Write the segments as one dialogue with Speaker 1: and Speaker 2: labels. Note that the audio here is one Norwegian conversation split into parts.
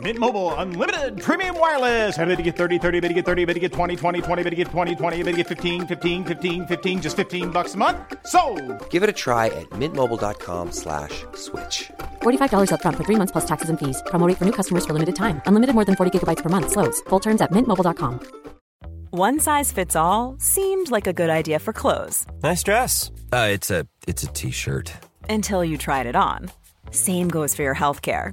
Speaker 1: Mint Mobile unlimited premium wireless. Ready to get 30, 30, bit to get 30, bit to get 20, 20, 20, bit to get 20, 20, bit to get 15, 15, 15, 15 just 15 bucks a month. So,
Speaker 2: Give it a try at mintmobile.com slash switch.
Speaker 3: $45 upfront for three months plus taxes and fees. Promo rate for new customers for limited time. Unlimited more than 40 gigabytes per month. Slows. Full terms at mintmobile.com.
Speaker 4: One size fits all seemed like a good idea for clothes
Speaker 5: Nice dress. Uh, it's a it's a t-shirt.
Speaker 4: until you tried it on. Same goes for your healthcare.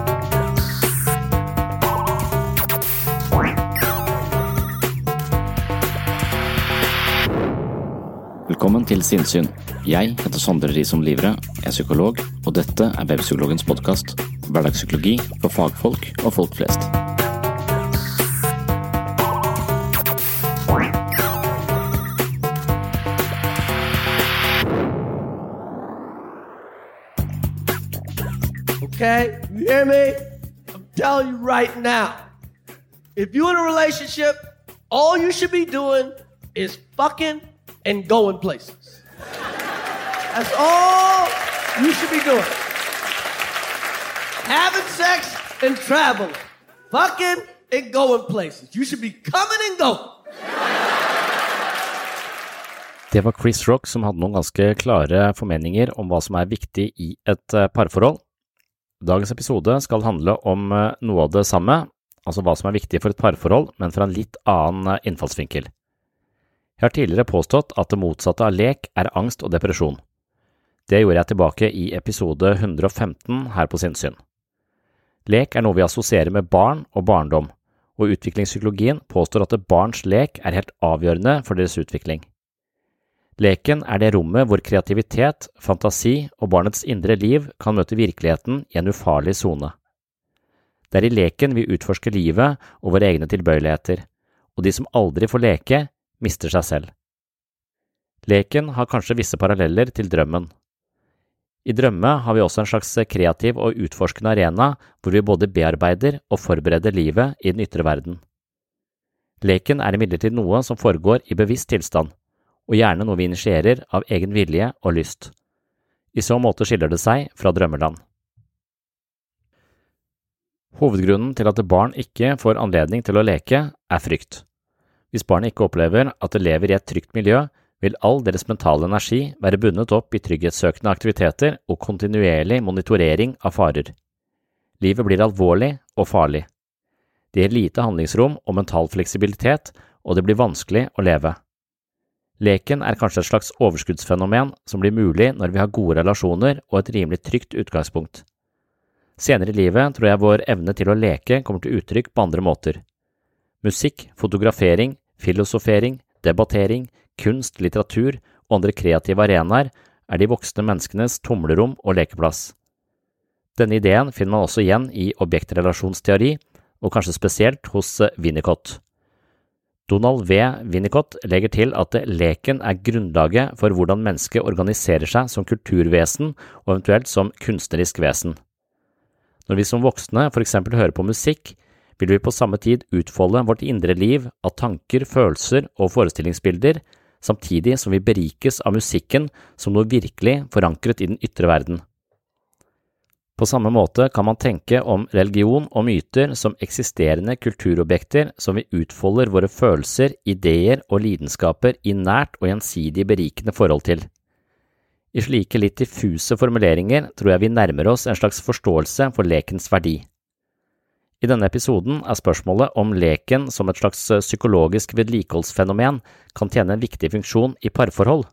Speaker 6: Velkommen til Sinnsyn. Jeg heter Sondre Risom Livre, er psykolog, og dette er Webpsykologens podkast. Hverdagspsykologi for fagfolk og folk flest.
Speaker 7: Okay? You hear me? I'm telling you right now. If you're in a relationship, all you should be doing is fucking and going places. That's all you should be doing. Having sex and traveling. Fucking and going places. You should be coming and going.
Speaker 6: Det var Chris Rock som hadde noen ganske klare formeninger om hva som er viktig i et eh, parforhold. Dagens episode skal handle om eh, noe av det samme, altså hva som er viktig for et parforhold, men fra en litt annen eh, innfallsvinkel. Jeg har tidligere påstått at det motsatte av lek er angst og depresjon. Det gjorde jeg tilbake i episode 115 her på Sinnsyn. Lek er noe vi assosierer med barn og barndom, og utviklingspsykologien påstår at barns lek er helt avgjørende for deres utvikling. Leken er det rommet hvor kreativitet, fantasi og barnets indre liv kan møte virkeligheten i en ufarlig sone. Det er i leken vi utforsker livet og våre egne tilbøyeligheter, og de som aldri får leke, mister seg selv. Leken har kanskje visse paralleller til drømmen. I drømme har vi også en slags kreativ og utforskende arena hvor vi både bearbeider og forbereder livet i den ytre verden. Leken er imidlertid noe som foregår i bevisst tilstand, og gjerne noe vi initierer av egen vilje og lyst. I så måte skiller det seg fra drømmeland. Hovedgrunnen til at barn ikke får anledning til å leke, er frykt. Hvis barnet ikke opplever at det lever i et trygt miljø, vil all deres mentale energi være bundet opp i trygghetssøkende aktiviteter og kontinuerlig monitorering av farer. Livet blir alvorlig og farlig. Det gir lite handlingsrom og mental fleksibilitet, og det blir vanskelig å leve. Leken er kanskje et slags overskuddsfenomen som blir mulig når vi har gode relasjoner og et rimelig trygt utgangspunkt. Senere i livet tror jeg vår evne til å leke kommer til uttrykk på andre måter. Musikk, fotografering, filosofering, debattering, kunst, litteratur og andre kreative arenaer er de voksne menneskenes tomlerom og lekeplass. Denne ideen finner man også igjen i objektrelasjonsteori, og kanskje spesielt hos Winnicott. Donald V. Winnicott legger til at leken er grunnlaget for hvordan mennesket organiserer seg som kulturvesen og eventuelt som kunstnerisk vesen. Når vi som voksne for eksempel hører på musikk, vil vi på samme tid utfolde vårt indre liv av tanker, følelser og forestillingsbilder, samtidig som vi berikes av musikken som noe virkelig forankret i den ytre verden. På samme måte kan man tenke om religion og myter som eksisterende kulturobjekter som vi utfolder våre følelser, ideer og lidenskaper i nært og gjensidig berikende forhold til. I slike litt diffuse formuleringer tror jeg vi nærmer oss en slags forståelse for lekens verdi. I denne episoden er spørsmålet om leken som et slags psykologisk vedlikeholdsfenomen kan tjene en viktig funksjon i parforhold.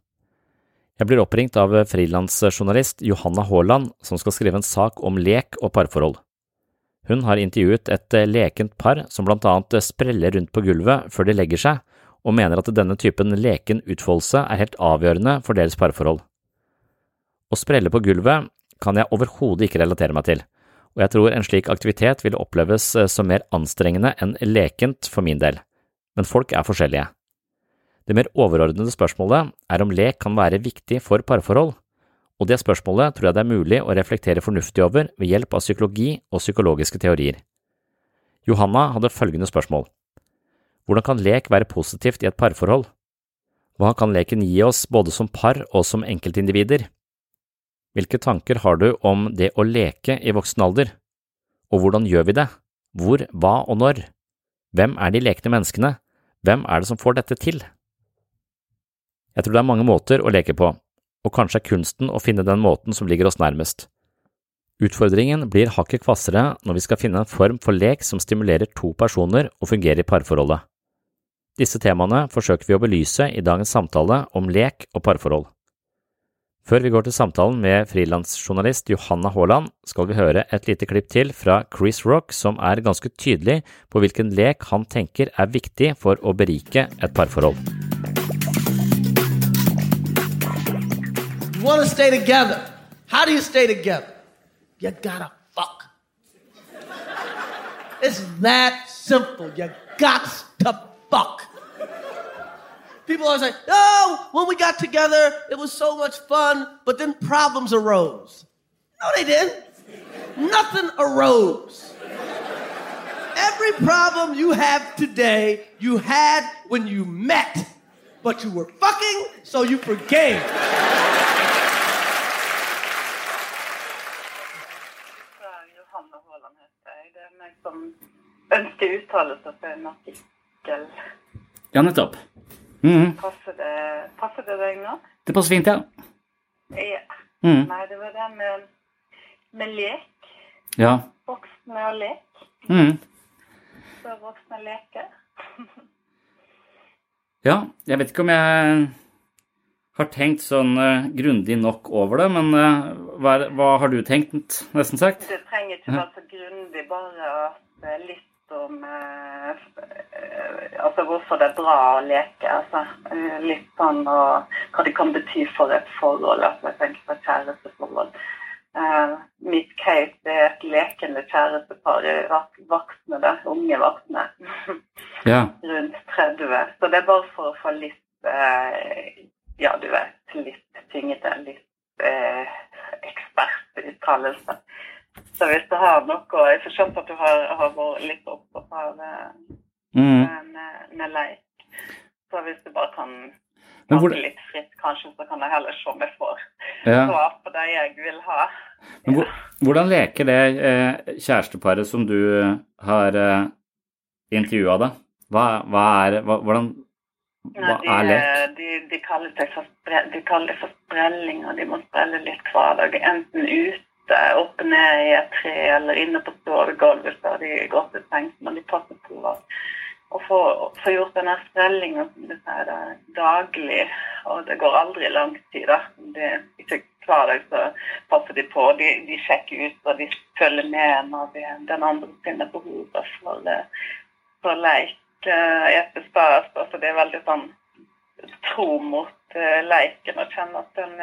Speaker 6: Jeg blir oppringt av frilansjournalist Johanna Haaland, som skal skrive en sak om lek og parforhold. Hun har intervjuet et lekent par som blant annet spreller rundt på gulvet før de legger seg, og mener at denne typen leken utfoldelse er helt avgjørende for deres parforhold. Å sprelle på gulvet kan jeg overhodet ikke relatere meg til, og jeg tror en slik aktivitet vil oppleves som mer anstrengende enn lekent for min del, men folk er forskjellige. Det mer overordnede spørsmålet er om lek kan være viktig for parforhold, og det spørsmålet tror jeg det er mulig å reflektere fornuftig over ved hjelp av psykologi og psykologiske teorier. Johanna hadde følgende spørsmål. Hvordan kan lek være positivt i et parforhold? Hva kan leken gi oss både som par og som enkeltindivider? Hvilke tanker har du om det å leke i voksen alder? Og hvordan gjør vi det? Hvor, hva og når? Hvem er de lekne menneskene? Hvem er det som får dette til? Jeg tror det er mange måter å leke på, og kanskje er kunsten å finne den måten som ligger oss nærmest. Utfordringen blir hakket kvassere når vi skal finne en form for lek som stimulerer to personer og fungerer i parforholdet. Disse temaene forsøker vi å belyse i dagens samtale om lek og parforhold. Før vi går til samtalen med frilansjournalist Johanna Haaland, skal vi høre et lite klipp til fra Chris Rock som er ganske tydelig på hvilken lek han tenker er viktig for å berike et parforhold.
Speaker 7: You want to stay together. How do you stay together? You gotta fuck. It's that simple. You got to fuck. People always say, oh, when we got together, it was so much fun, but then problems arose. No, they didn't. Nothing arose. Every problem you have today, you had when you met, but you were fucking, so you forgave.
Speaker 8: Johanne Haaland heter jeg. Det meg som ønsker uttalelse for en artikkel.
Speaker 9: Ja, nettopp. Mhm.
Speaker 8: Passer det, passer det deg nå?
Speaker 9: Det passer fint, ja.
Speaker 8: Ja.
Speaker 9: Mm.
Speaker 8: Nei, det var det med, med lek.
Speaker 9: Ja.
Speaker 8: Voksne og lek.
Speaker 9: Mhm.
Speaker 8: Så voksne leker.
Speaker 9: Ja, jeg vet ikke om jeg har tenkt sånn uh, grundig nok over det, men uh, hva, hva har du tenkt, nesten sagt?
Speaker 8: Det trenger ikke være så grundig, bare at er litt om eh, Altså hvorfor det er bra å leke. Altså, eh, litt sånn og hva det kan bety for et forhold. Altså, jeg tenker på et kjæresteforhold. Eh, mitt case er et lekende kjærestepar, voksne, det, unge voksne.
Speaker 9: Ja.
Speaker 8: Rundt 30. Så det er bare for å få litt eh, Ja, du vet, litt tyngde, litt eh, ekspertuttalelse. Så hvis du har noe Jeg får skjønt at du har, har vært litt opptatt av eh,
Speaker 9: Mhm.
Speaker 8: med, med leik. Så hvis du bare kan
Speaker 9: Men hvor-
Speaker 8: litt fritt, kanskje, så kan jeg heller se om jeg får
Speaker 9: Ja.
Speaker 8: svar på det jeg vil ha.
Speaker 9: Men hvor, hvordan leker det eh, kjæresteparet som du har eh, intervjua, da? Hva, hva er hva, Hvordan Hva
Speaker 8: Nei, de,
Speaker 9: er lek?
Speaker 8: De, de kaller det for, de kaller det for sprelling, og de må sprelle litt hver dag. Enten ute, oppe ned i et tre, eller inne på sovegulvet før de går til sengs. Men de passer på å, få, gjort denne sprellinga som du sier, daglig. Og det går aldri lang tid. da. Det, ikke hver dag så passer de på. De, de sjekker ut, og de følger med når de, den andre finner behov for, eh, for leik uh, etter stas. Altså det er veldig sånn tro mot leiken og kjenne at den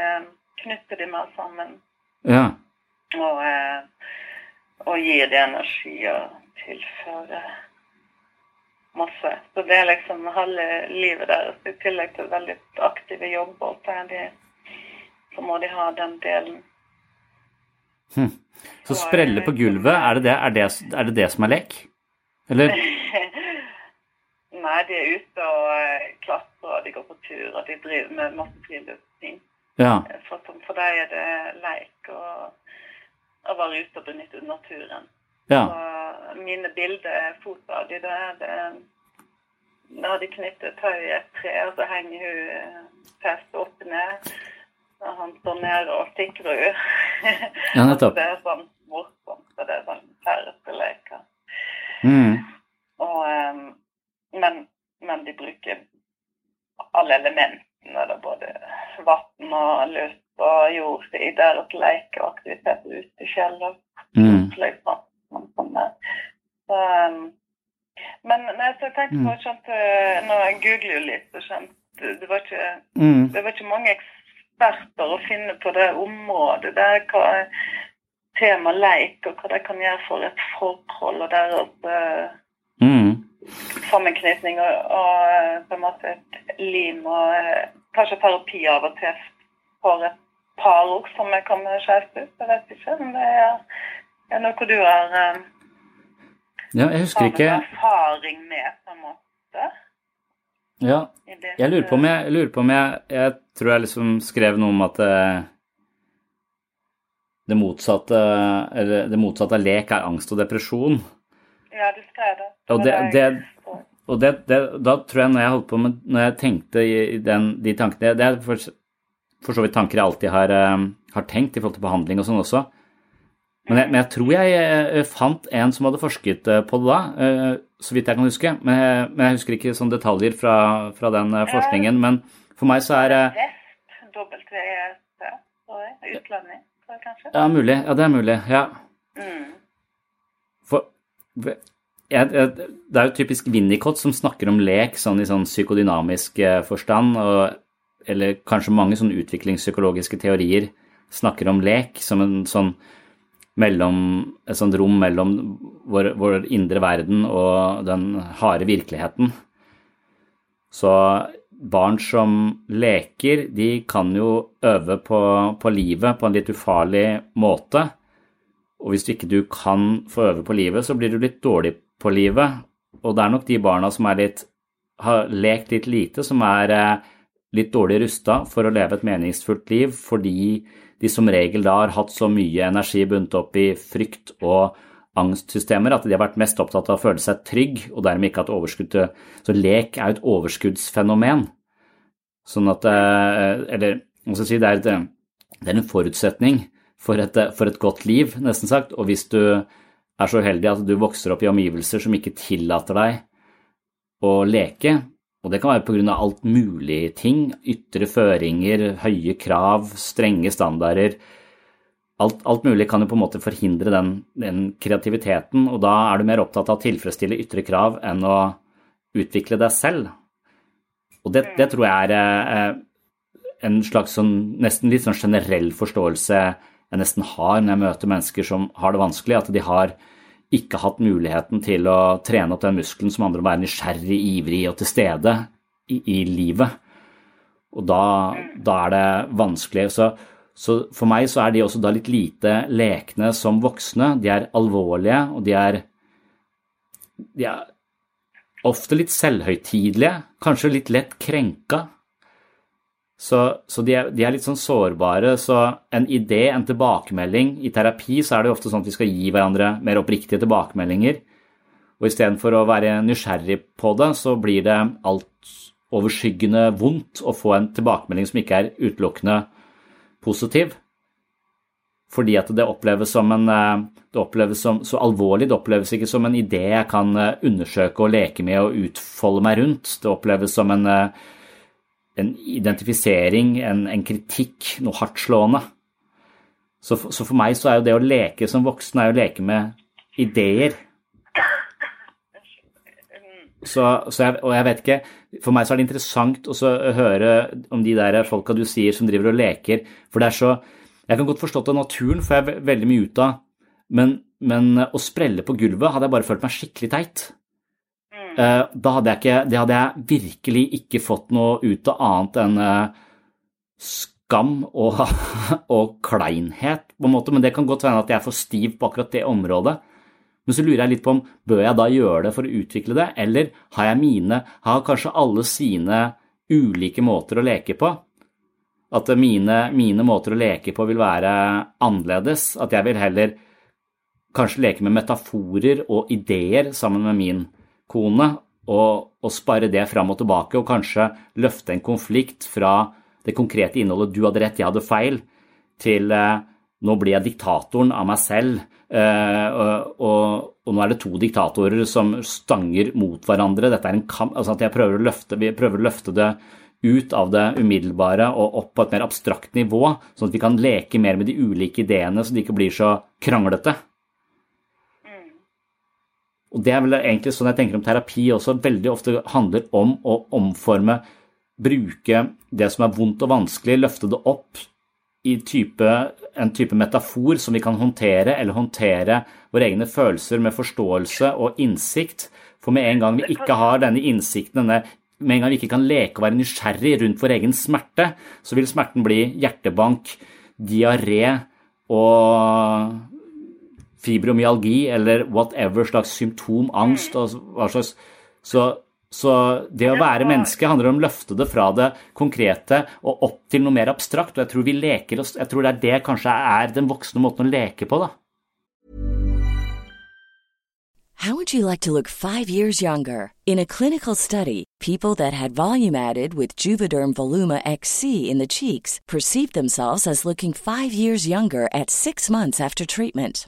Speaker 8: knytter de mer sammen
Speaker 9: Ja.
Speaker 8: Og, og gir det energi og tilfører masse. Så det er liksom halve livet deres. I tillegg til veldig aktive jobber, så, de, så må de ha den delen.
Speaker 9: Hm. Så sprelle på gulvet, er det det, er det, er det det som er lek? Eller?
Speaker 8: Nei, de er ute og eh, klatrer, og de går på tur, og de driver med masse friluftsting.
Speaker 9: Ja.
Speaker 8: For, for deg er det leik og, å være ute og benytte naturen.
Speaker 6: Ja.
Speaker 8: Så mine bildefoto av de der, det, da har de knyttet tau i et tre, og så henger hun eh, fest opp ned. Og han står nede og sikrer henne.
Speaker 6: Ja, nettopp.
Speaker 8: det er sånn morsomt, og det er sånn færreste leker.
Speaker 6: Mm.
Speaker 8: Og, ehm, men, men de bruker alle elementene, er både vann og luft og jord, i deres leke og aktiviteter ute i fjellet.
Speaker 6: Mm.
Speaker 8: Sånn, sånn der. Så, ehm, men nei, så jeg tenkte på skjønt, eh, Når jeg googler jo litt, så skjønt det, det var ikke
Speaker 6: Mm.
Speaker 8: det var ikke mange eksperter å finne på det området. der hva tema leik, og hva det kan gjøre for et forhold og deres eh,
Speaker 6: Mm.
Speaker 8: Sammenknytning og, og eh, på en måte et lim og eh, kanskje terapi av og til for et par år som jeg kommer skjevt ut. Jeg vet ikke men det er, er noe du har, eh,
Speaker 6: Ja, jeg husker ikke
Speaker 8: erfaring med, på en måte.
Speaker 6: Ja, jeg lurer på om jeg, jeg, på om jeg, jeg tror jeg liksom skrev noe om at eh, det motsatte, eller det motsatte av lek er angst og depresjon.
Speaker 8: Ja, du skrev det.
Speaker 6: Og, det, det, og det, da tror jeg når jeg holdt på med, når jeg tenkte i den, de tankene Det er for, for så vidt tanker jeg alltid har, eh, har tenkt i forhold til behandling og sånn også. Men jeg, men jeg tror jeg eh, fant en som hadde forsket eh, på det da, så vidt jeg kan huske. Men, jeg- men jeg husker ikke sånne detaljer fra, fra den forskningen. Men for meg så er
Speaker 8: jeg kanskje.
Speaker 6: Ja, mulig. Ja, det er mulig. Ja.
Speaker 8: Mm.
Speaker 6: For jeg, jeg, det er jo typisk Winnicott som snakker om lek sånn i sånn psykodynamisk eh, forstand, og, eller kanskje mange sånn utviklingspsykologiske teorier snakker om lek som en sånn mellom, et sånt rom mellom vår, vår indre verden og den harde virkeligheten. Så barn som leker, de kan jo øve på, på livet på en litt ufarlig måte. Og hvis ikke du kan få øve på livet, så blir du litt dårlig på livet. Og det er nok de barna som litt, har lekt litt lite, som er eh, litt dårlig rusta for å leve et meningsfullt liv, fordi de som regel da har hatt så mye energi bundet opp i frykt og angstsystemer at de har vært mest opptatt av å føle seg trygg og dermed ikke hatt overskudd til Så lek er jo et overskuddsfenomen. Sånn at eh, Eller hva skal si det er, et, det er en forutsetning for et, for et godt liv, nesten sagt. Og hvis du er så uheldig at du vokser opp i omgivelser som ikke tillater deg å leke, og det kan være pga. alt mulig ting, ytre føringer, høye krav, strenge standarder, alt, alt mulig kan jo på en måte forhindre den, den kreativiteten, og da er du mer opptatt av å tilfredsstille ytre krav enn å utvikle deg selv. Og det, det tror jeg er eh, en slags sånn, nesten litt sånn generell forståelse jeg nesten har når jeg møter mennesker som har det vanskelig, at de har ikke hatt muligheten til å trene opp den muskelen som handler om å være nysgjerrig, ivrig og til stede i, i livet. Og da, da er det vanskelig. Så, så for meg så er de også da litt lite lekne som voksne. De er alvorlige, og de er, de er ofte litt selvhøytidelige, kanskje litt lett krenka. Så, så de, er, de, er, litt sånn sårbare. Så en idé, en tilbakemelding I terapi så er det jo ofte sånn at vi skal gi hverandre mer oppriktige tilbakemeldinger. Og istedenfor å være nysgjerrig på det, så blir det altoverskyggende vondt å få en tilbakemelding som ikke er utelukkende positiv. Fordi at det oppleves som en Det oppleves som så alvorlig. Det oppleves ikke som en idé jeg kan undersøke og leke med og utfolde meg rundt. Det oppleves som en en identifisering, en, en kritikk, noe hardtslående. Så, så, for meg så er jo det å leke som voksen er å leke med ideer. Så, så jeg, og jeg vet ikke, For meg så er det interessant å høre om de der folka du sier som driver og leker. For det er så Jeg kan godt forstå at naturen får jeg veldig mye ut av, men, men å sprelle på gulvet hadde jeg bare følt meg skikkelig teit. Da hadde ikke, det hadde jeg virkelig ikke fått noe ut av annet enn skam og, og kleinhet, på en måte. Men det kan godt være at jeg er for stiv på akkurat det området. Men så lurer jeg litt på om bør jeg da gjøre det for å utvikle det, eller har jeg mine, har kanskje alle sine ulike måter å leke på? At mine, mine måter å leke på vil være annerledes. At jeg vil heller kanskje leke med metaforer og ideer sammen med min kone, og, og spare det fram og tilbake, og kanskje løfte en konflikt fra det konkrete innholdet 'du hadde rett, jeg hadde feil', til eh, 'nå blir jeg diktatoren av meg selv', eh, og, og, og, nå er det to diktatorer som stanger mot hverandre. Dette er en kamp, altså at jeg prøver å løfte, vi prøver å løfte det ut av det umiddelbare og opp på et mer abstrakt nivå, sånn at vi kan leke mer med de ulike ideene, så de ikke blir så kranglete. Og det er vel egentlig sånn jeg tenker om terapi også, veldig ofte handler om å omforme, bruke det som er vondt og vanskelig, løfte det opp i type, en type metafor som vi kan håndtere, eller håndtere våre egne følelser med forståelse og innsikt. For med en gang vi ikke har denne innsikten, denne med en gang vi ikke kan leke og være nysgjerrig rundt vår egen smerte, så vil smerten bli hjertebank, diaré og fibromyalgi eller whatever slags symptom, angst og hva slags så, så det å være menneske handler om å løfte det fra det konkrete og opp til noe mer abstrakt. Og jeg tror vi leker oss Jeg tror det er det kanskje er den voksne måten å leke på, da.
Speaker 10: How would you like to look five years younger? In a clinical study, people that had volume added with Juvederm Voluma XC in the cheeks perceived themselves as looking five years younger at six months after treatment.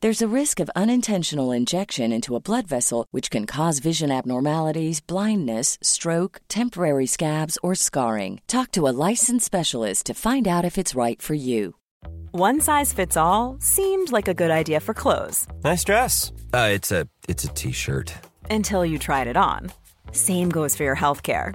Speaker 10: There's a risk of unintentional injection into a blood vessel, which can cause vision abnormalities, blindness, stroke, temporary scabs, or scarring. Talk to a licensed specialist to find out if it's right for you.
Speaker 4: One size fits all seemed like a good idea for clothes.
Speaker 5: Nice dress. Uh, it's a it's a t-shirt.
Speaker 4: Until you tried it on. Same goes for your healthcare.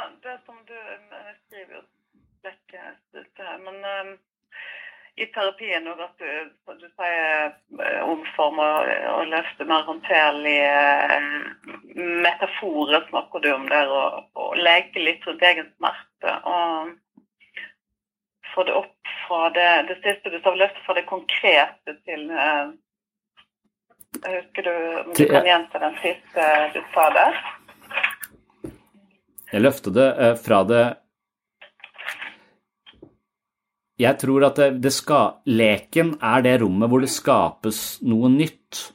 Speaker 8: lekkert her, men um, i terapien òg at du, du sier omform og, og løfte mer håndterlige uh, metaforer, snakker du om der, og, og leke litt rundt egen smerte. og få det opp fra det, det siste du sa, løfte fra det konkrete til uh, Husker du om du kan gjenta den siste du sa der?
Speaker 6: Jeg løfter det eh, fra det Jeg tror at det, det skal, leken er det rommet hvor det skapes noe nytt.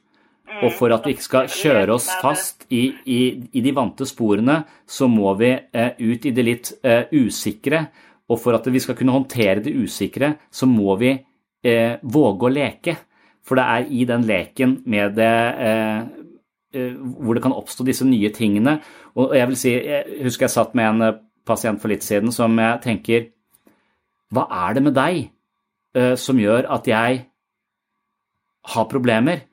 Speaker 6: Og for at vi ikke skal kjøre oss fast i, i, i de vante sporene, så må vi eh, ut i det litt eh, usikre. Og for at vi skal kunne håndtere det usikre, så må vi eh, våge å leke. For det er i den leken med det eh, eh, hvor det kan oppstå disse nye tingene. Og jeg vil si, jeg husker jeg satt med en eh, pasient for litt siden som jeg tenker Hva er det med deg som gjør at jeg har problemer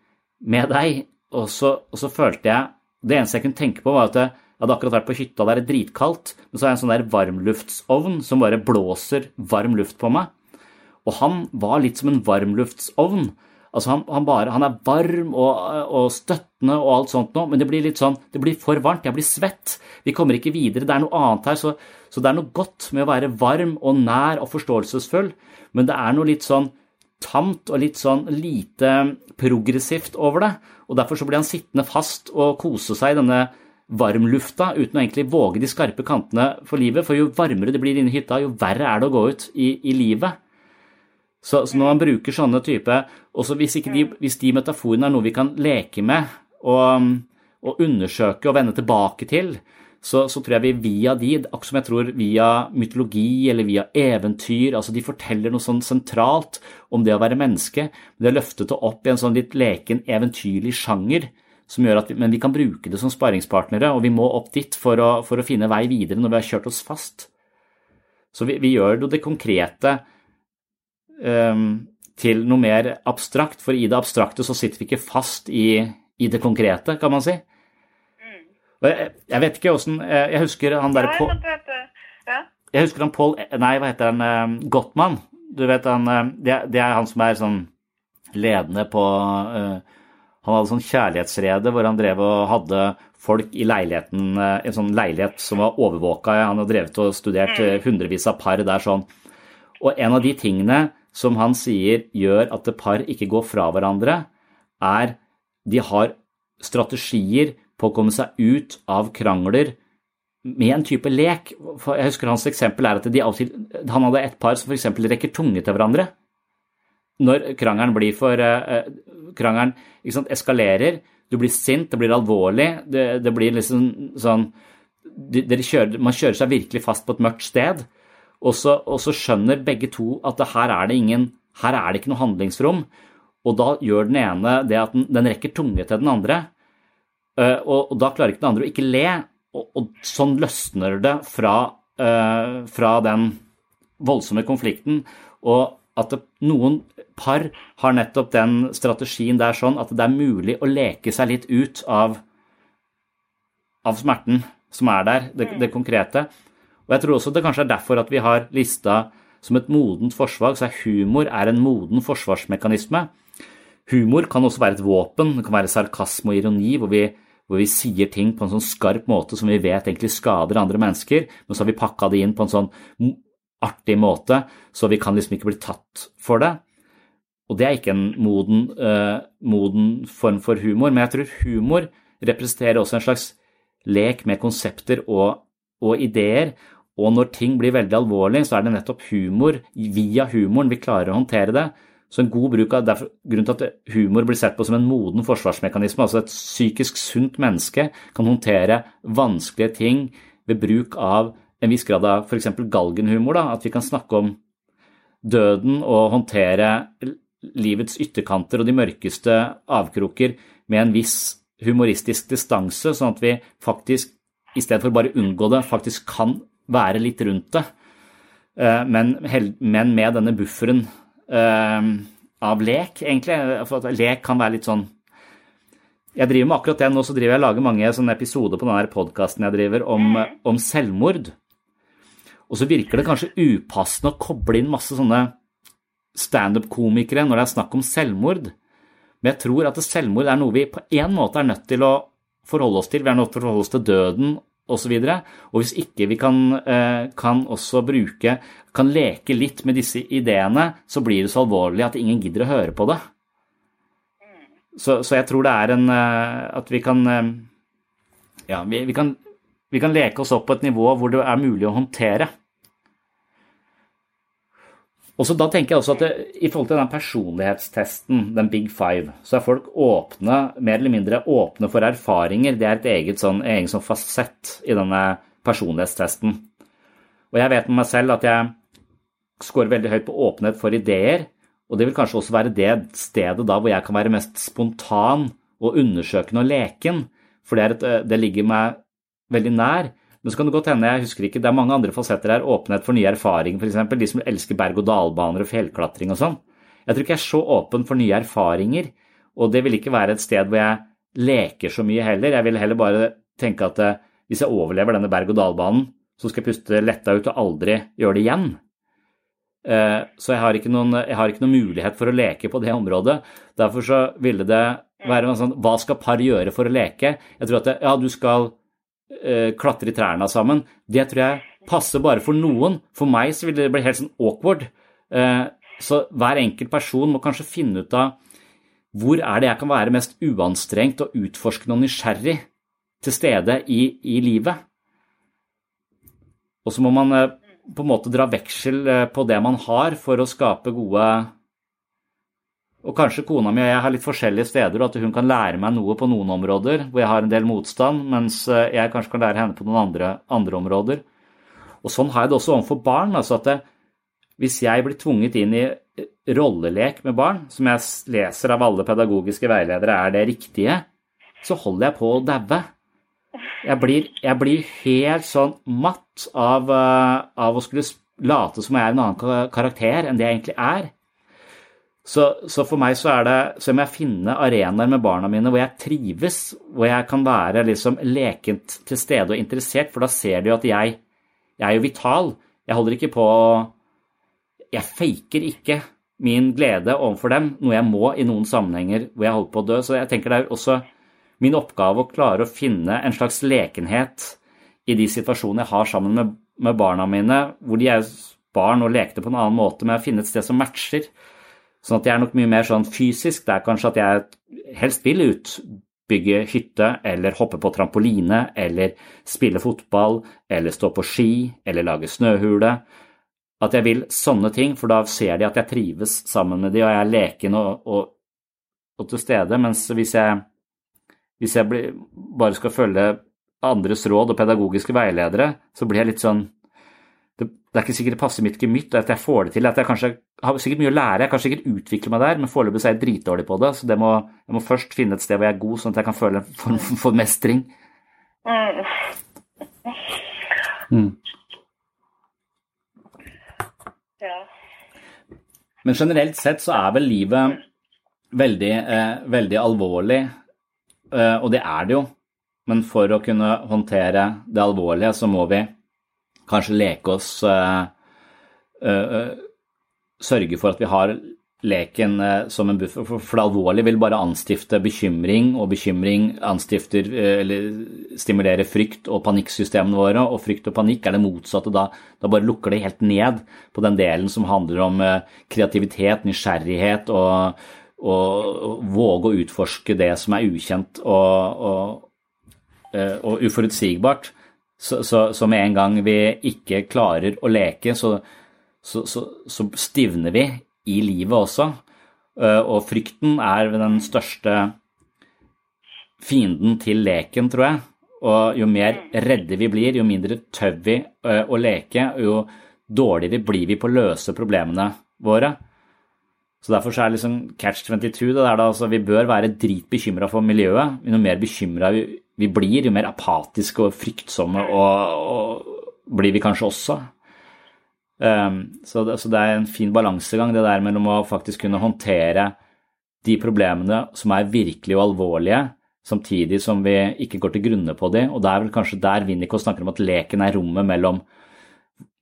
Speaker 6: med deg? Og så, og så følte jeg Det eneste jeg kunne tenke på, var at jeg hadde akkurat vært på hytta der det er dritkaldt, men så har jeg en sånn der varmluftsovn som bare blåser varm luft på meg. Og han var litt som en varmluftsovn. Altså han, han, bare, han er varm og, og, støttende og alt sånt noe, men det blir litt sånn, det blir for varmt. Jeg blir svett. Vi kommer ikke videre. Det er noe annet her. Så, Så det er noe godt med å være varm og nær og forståelsesfull, men det er noe litt sånn tamt og litt sånn lite progressivt over det. Og derfor så blir han sittende fast og kose seg i denne varmlufta uten å egentlig våge de skarpe kantene for livet. For jo varmere det blir inne i hytta, jo verre er det å gå ut i, i livet. Så, så, når man bruker sånne type også hvis, de, hvis de metaforene er noe vi kan leke med og, og undersøke og vende tilbake til, så, så, tror jeg vi via de, akkurat som jeg tror via mytologi eller via eventyr altså De forteller noe sånn sentralt om det å være menneske. men Det er løftet det opp i en sånn litt leken, eventyrlig sjanger. som gjør at vi, Men vi kan bruke det som sparingspartnere, og vi må opp dit for å, for å finne vei videre når vi har kjørt oss fast. Så vi, vi gjør det konkrete til noe mer abstrakt, for i det abstrakte så sitter vi ikke fast i, i det konkrete, kan man si. Jeg, jeg, vet ikke åssen Jeg husker han der på Jeg husker han Paul Nei, hva heter han? Eh, Gottmann. Du vet han eh, det, det er han som er sånn ledende på uh, Han hadde sånn kjærlighetsrede hvor han drev og hadde folk i leiligheten En sånn leilighet som var overvåka. Han hadde drevet og studert mm. hundrevis av par der sånn. Og en av de tingene som han sier gjør at et par ikke går fra hverandre, er de har strategier på å komme seg ut av krangler med en type lek. Jeg husker Hans eksempel er at til, han hadde et par som f.eks. rekker tunge til hverandre. Når krangelen blir for uh, Krangelen sant, eskalerer, du blir sint, det blir alvorlig, det, det blir liksom sånn kjører, Man kjører seg virkelig fast på et mørkt sted, og så, og så skjønner begge to at det, her, er det ingen, her er det ikke noe handlingsrom. Og da gjør den ene det at den, den rekker tunge til den andre. Uh, og, og, da klarer ikke den andre å ikke le, og, og sånn løsner det fra, uh, fra, den voldsomme konflikten. Og at noen par har nettopp den strategien der sånn at det er mulig å leke seg litt ut av, av smerten som er der, det, det, konkrete. Og jeg tror også det kanskje er derfor at vi har lista som et modent forsvar, så er humor er en moden forsvarsmekanisme. Humor kan også være et våpen, det kan være sarkasme og ironi, hvor vi hvor vi sier ting på en sånn skarp måte som vi vet egentlig skader andre mennesker, men så har vi pakka det inn på en sånn artig måte, så vi kan liksom ikke bli tatt for det. Og det er ikke en moden, uh, moden form for humor, men jeg tror humor representerer også en slags lek med konsepter og, og ideer. Og når ting blir veldig alvorlig, så er det nettopp humor, via humoren vi klarer å håndtere det. Så en god bruk av, derfor, Grunnen til at humor blir sett på som en moden forsvarsmekanisme, altså et psykisk sunt menneske kan håndtere vanskelige ting ved bruk av en viss grad av f.eks. galgenhumor. Da, at vi kan snakke om døden og håndtere livets ytterkanter og de mørkeste avkroker med en viss humoristisk distanse, sånn at vi faktisk, i stedet for bare unngå det, faktisk kan være litt rundt det. Men, men, med denne bufferen uh, av lek, egentlig. For at lek kan være litt sånn Jeg driver med akkurat det nå, så driver jeg og lager mange sånne episoder på denne podkasten jeg driver om, om, selvmord. Og så virker det kanskje upassende å koble inn masse sånne standup-komikere når det er snakk om selvmord. Men jeg tror at selvmord er noe vi på en måte er nødt til å forholde oss til. Vi er nødt til å forholde oss til døden osv. Og, og hvis ikke vi kan, eh, kan, også bruke kan leke litt med disse ideene, så blir det så alvorlig at ingen gidder å høre på det. Så, så jeg tror det er en eh, At vi kan eh, Ja, vi, vi, kan, vi kan leke oss opp på et nivå hvor det er mulig å håndtere. Og så da tenker jeg også at det, I forhold til den personlighetstesten, den Big Five, så er folk åpne, mer eller mindre åpne for erfaringer. Det er et eget sånn, egen sånn fasett i denne personlighetstesten. Og jeg vet med meg selv at jeg scorer veldig høyt på åpenhet for ideer. Og det vil kanskje også være det stedet da hvor jeg kan være mest spontan og undersøkende og leken. For det, et, det ligger meg veldig nær. Men så kan det godt hende, jeg husker ikke, det er mange andre fasetter her. Åpenhet for nye erfaringer, f.eks. De som elsker berg-og-dal-baner og fjellklatring og sånn. Jeg tror ikke jeg er så åpen for nye erfaringer. Og det vil ikke være et sted hvor jeg leker så mye heller. Jeg vil heller bare tenke at eh, hvis jeg overlever denne berg-og-dal-banen, så skal jeg puste letta ut og aldri gjøre det igjen. Eh, så jeg har, noen, jeg har, ikke noen, mulighet for å leke på det området. Derfor så ville det være sånn Hva skal par gjøre for å leke? Jeg tror at det, ja, du skal klatre i trærne sammen, det tror jeg passer bare for noen. For meg så vil det bli helt sånn awkward. Eh, så hver enkelt person må kanskje finne ut av hvor er det jeg kan være mest uanstrengt og utforskende og nysgjerrig til stede i, i livet. Og så må man eh, på en måte dra veksel eh, på det man har, for å skape gode Og kanskje kona mi og jeg har litt forskjellige steder, og at hun kan lære meg noe på noen områder hvor jeg har en del motstand, mens eh, jeg kanskje kan lære henne på noen andre, andre områder. Og sånn har jeg det også overfor barn. altså at det, hvis jeg blir tvunget inn i rollelek med barn, som jeg leser av alle pedagogiske veiledere er det riktige, så holder jeg på å daue. Jeg jeg blir, helt sånn matt av, av, å skulle late som jeg er en annen karakter enn det jeg egentlig er. Så, så, for meg så er det så må jeg finne arenaer med barna mine hvor jeg trives, hvor jeg kan være liksom lekent til stede og interessert, for da ser de jo at jeg, jeg er jo vital. Jeg holder ikke på Jeg faker ikke min glede overfor dem, noe jeg må i noen sammenhenger hvor jeg holder på å dø. Så jeg tenker det er også min oppgave å klare å finne en slags lekenhet i de situasjonene jeg har sammen med, med barna mine, hvor de er barn og lekte på en annen måte, med å finne et sted som matcher. Sånn at jeg er nok mye mer sånn fysisk. Det er kanskje at jeg helst vil ut, bygge hytte eller hoppe på trampoline eller spille fotball eller stå på ski eller lage snøhule. At jeg vil sånne ting, for da ser de at jeg trives sammen med de og jeg er leken og, og, og til stede. Mens hvis jeg hvis jeg blir, bare skal følge andres råd og pedagogiske veiledere, så blir jeg litt sånn det, det, er ikke sikkert det passer mitt gemytt, at jeg får det til. at Jeg kanskje har sikkert mye å lære, jeg kan sikkert utvikle meg der, men foreløpig er jeg dritdårlig på det. Så det må, jeg må først finne et sted hvor jeg er god, sånn at jeg kan føle en form for mestring. Mm.
Speaker 8: Ja.
Speaker 6: Men generelt sett så er vel livet veldig, eh, veldig alvorlig Eh, og det er det jo. Men for å kunne håndtere det alvorlige, så må vi kanskje leke oss eh, uh, Sørge for at vi har leken uh, som en buffer. For, det alvorlige vil bare anstifte bekymring, og bekymring anstifter eller stimulerer frykt og panikksystemene våre. Og frykt og panikk er det motsatte. Da, da bare lukker det helt ned på den delen som handler om kreativitet, nysgjerrighet og og våge å utforske det som er ukjent og, og, eh, og uforutsigbart. Så, så, så, med en gang vi ikke klarer å leke, så, så, stivner vi i livet også. Eh, og frykten er den største fienden til leken, tror jeg. Og jo mer redde vi blir, jo mindre tør vi eh, å leke, jo dårligere blir vi på å løse problemene våre. Så Derfor så er det liksom catch 22. Det der da, altså, vi bør være dritbekymra for miljøet. Jo mer bekymra vi, vi, blir, jo mer apatiske og fryktsomme og, og blir vi kanskje også. Um, så, det, så, det, er en fin balansegang, det der mellom å faktisk kunne håndtere de problemene som er virkelig og alvorlige, samtidig som vi ikke går til grunne på de. Og det er vel kanskje der Winnicott snakker om at leken er rommet mellom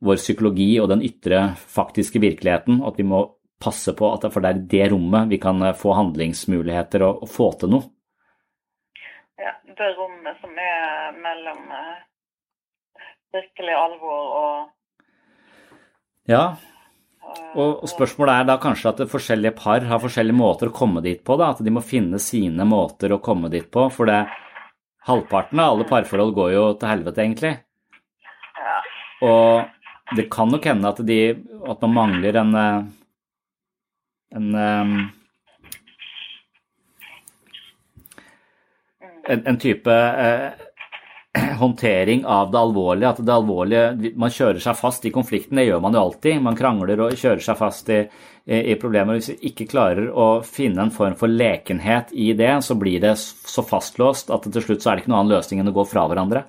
Speaker 6: vår psykologi og den ytre faktiske virkeligheten, at vi må passe på at det er i det rommet vi kan eh, få handlingsmuligheter og, og få til noe.
Speaker 8: Ja, det rommet som er mellom uh, virkelig alvor og
Speaker 6: Ja. Og, spørsmålet er da kanskje at forskjellige par har forskjellige måter å komme dit på. Da, at de må finne sine måter å komme dit på. For det, halvparten av alle parforhold går jo til helvete, egentlig. Og det kan nok hende at, de, at man mangler en eh, en, um, en, en type uh, håndtering av det alvorlige. At det alvorlige Man kjører seg fast i konflikten, det gjør man jo alltid. Man krangler og kjører seg fast i, i, problemer. Hvis vi ikke klarer å finne en form for lekenhet i det, så blir det så fastlåst at til slutt så er det ikke noen annen løsning enn å gå fra hverandre.